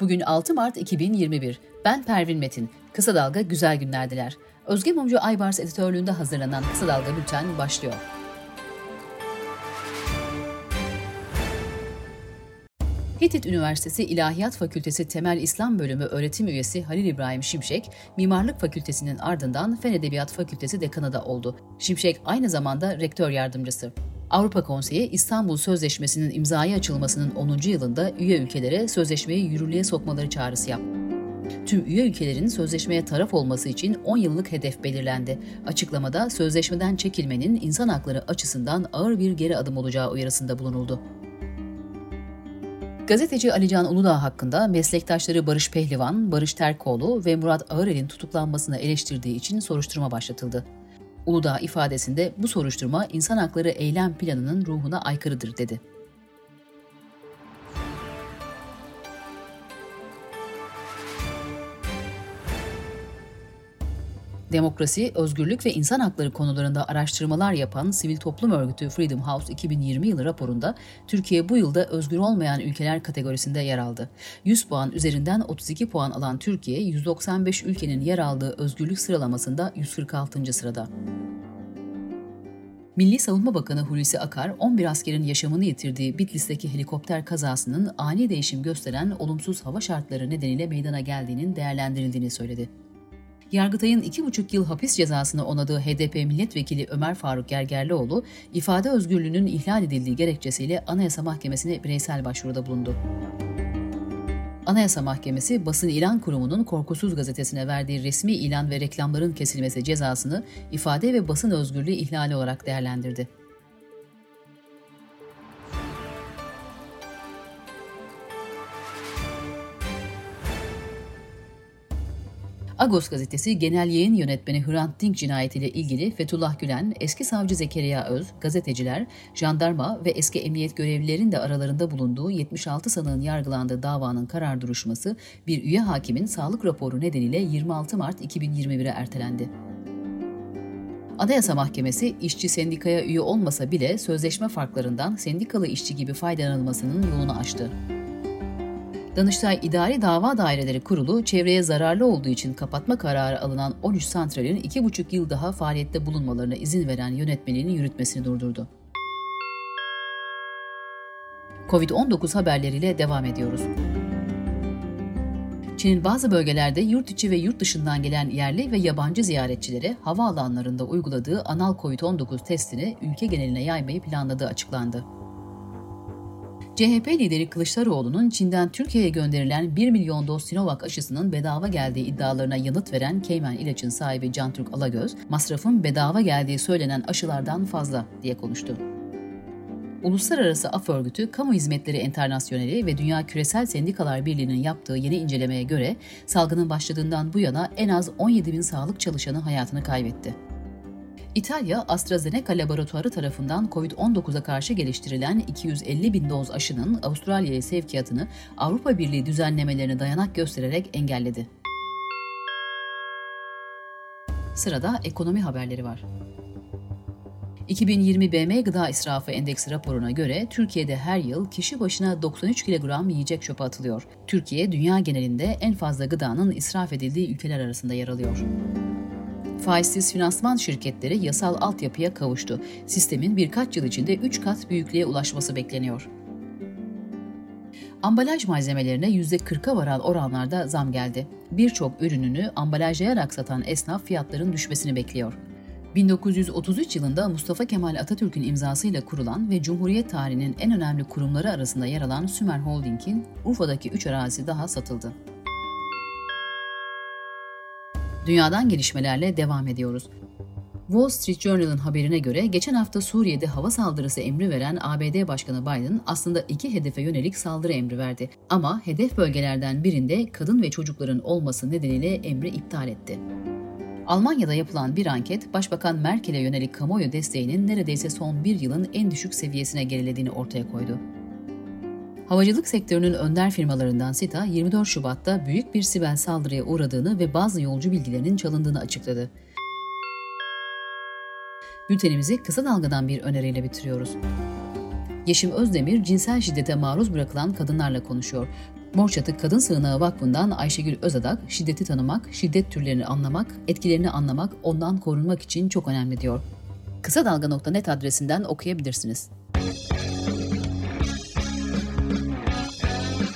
Bugün 6 Mart 2021. Ben Pervin Metin. Kısa Dalga güzel günlerdiler. Özge Mumcu Aybars editörlüğünde hazırlanan Kısa Dalga Bülten başlıyor. Hitit Üniversitesi İlahiyat Fakültesi Temel İslam Bölümü öğretim üyesi Halil İbrahim Şimşek, Mimarlık Fakültesinin ardından Fen Edebiyat Fakültesi dekanı da oldu. Şimşek aynı zamanda rektör yardımcısı. Avrupa Konseyi İstanbul Sözleşmesi'nin imzaya açılmasının 10. yılında üye ülkelere sözleşmeyi yürürlüğe sokmaları çağrısı yaptı. Tüm üye ülkelerin sözleşmeye taraf olması için 10 yıllık hedef belirlendi. Açıklamada sözleşmeden çekilmenin insan hakları açısından ağır bir geri adım olacağı uyarısında bulunuldu. Gazeteci Alican Uludağ hakkında meslektaşları Barış Pehlivan, Barış Terkoğlu ve Murat Ağırel'in tutuklanmasını eleştirdiği için soruşturma başlatıldı. Uludağ ifadesinde bu soruşturma insan hakları eylem planının ruhuna aykırıdır dedi. Demokrasi, özgürlük ve insan hakları konularında araştırmalar yapan sivil toplum örgütü Freedom House 2020 yılı raporunda Türkiye bu yılda özgür olmayan ülkeler kategorisinde yer aldı. 100 puan üzerinden 32 puan alan Türkiye, 195 ülkenin yer aldığı özgürlük sıralamasında 146. sırada. Milli Savunma Bakanı Hulusi Akar, 11 askerin yaşamını yitirdiği Bitlis'teki helikopter kazasının ani değişim gösteren olumsuz hava şartları nedeniyle meydana geldiğinin değerlendirildiğini söyledi. Yargıtay'ın iki buçuk yıl hapis cezasını onadığı HDP milletvekili Ömer Faruk Gergerlioğlu, ifade özgürlüğünün ihlal edildiği gerekçesiyle Anayasa Mahkemesi'ne bireysel başvuruda bulundu. Anayasa Mahkemesi Basın İlan Kurumu'nun Korkusuz gazetesine verdiği resmi ilan ve reklamların kesilmesi cezasını ifade ve basın özgürlüğü ihlali olarak değerlendirdi. Agos gazetesi genel yayın yönetmeni Hrant Dink cinayetiyle ilgili Fethullah Gülen, eski savcı Zekeriya Öz, gazeteciler, jandarma ve eski emniyet görevlilerin de aralarında bulunduğu 76 sanığın yargılandığı davanın karar duruşması bir üye hakimin sağlık raporu nedeniyle 26 Mart 2021'e ertelendi. Anayasa Mahkemesi işçi sendikaya üye olmasa bile sözleşme farklarından sendikalı işçi gibi faydalanılmasının yolunu açtı. Danıştay İdari Dava Daireleri Kurulu çevreye zararlı olduğu için kapatma kararı alınan 13 santralin 2,5 yıl daha faaliyette bulunmalarına izin veren yönetmeliğini yürütmesini durdurdu. Covid-19 haberleriyle devam ediyoruz. Çin'in bazı bölgelerde yurt içi ve yurt dışından gelen yerli ve yabancı ziyaretçilere havaalanlarında uyguladığı anal COVID-19 testini ülke geneline yaymayı planladığı açıklandı. CHP lideri Kılıçdaroğlu'nun Çin'den Türkiye'ye gönderilen 1 milyon doz Sinovac aşısının bedava geldiği iddialarına yanıt veren Keymen İlaç'ın sahibi Cantürk Alagöz, masrafın bedava geldiği söylenen aşılardan fazla diye konuştu. Uluslararası Af Örgütü, Kamu Hizmetleri Enternasyoneli ve Dünya Küresel Sendikalar Birliği'nin yaptığı yeni incelemeye göre salgının başladığından bu yana en az 17 bin sağlık çalışanı hayatını kaybetti. İtalya, AstraZeneca laboratuvarı tarafından COVID-19'a karşı geliştirilen 250 bin doz aşının Avustralya'ya sevkiyatını Avrupa Birliği düzenlemelerine dayanak göstererek engelledi. Sırada ekonomi haberleri var. 2020 BM Gıda İsrafı Endeksi raporuna göre Türkiye'de her yıl kişi başına 93 kilogram yiyecek çöpe atılıyor. Türkiye dünya genelinde en fazla gıdanın israf edildiği ülkeler arasında yer alıyor faizsiz finansman şirketleri yasal altyapıya kavuştu. Sistemin birkaç yıl içinde 3 kat büyüklüğe ulaşması bekleniyor. Ambalaj malzemelerine %40'a varan oranlarda zam geldi. Birçok ürününü ambalajlayarak satan esnaf fiyatların düşmesini bekliyor. 1933 yılında Mustafa Kemal Atatürk'ün imzasıyla kurulan ve Cumhuriyet tarihinin en önemli kurumları arasında yer alan Sümer Holding'in Urfa'daki 3 arazi daha satıldı. Dünyadan gelişmelerle devam ediyoruz. Wall Street Journal'ın haberine göre geçen hafta Suriye'de hava saldırısı emri veren ABD Başkanı Biden aslında iki hedefe yönelik saldırı emri verdi. Ama hedef bölgelerden birinde kadın ve çocukların olması nedeniyle emri iptal etti. Almanya'da yapılan bir anket, Başbakan Merkel'e yönelik kamuoyu desteğinin neredeyse son bir yılın en düşük seviyesine gerilediğini ortaya koydu. Havacılık sektörünün önder firmalarından SITA 24 Şubat'ta büyük bir siber saldırıya uğradığını ve bazı yolcu bilgilerinin çalındığını açıkladı. Bültenimizi kısa dalgadan bir öneriyle bitiriyoruz. Yeşim Özdemir cinsel şiddete maruz bırakılan kadınlarla konuşuyor. Mor Çatı Kadın Sığınağı Vakfı'ndan Ayşegül Özadak, şiddeti tanımak, şiddet türlerini anlamak, etkilerini anlamak, ondan korunmak için çok önemli diyor. Kısa Dalga.net adresinden okuyabilirsiniz.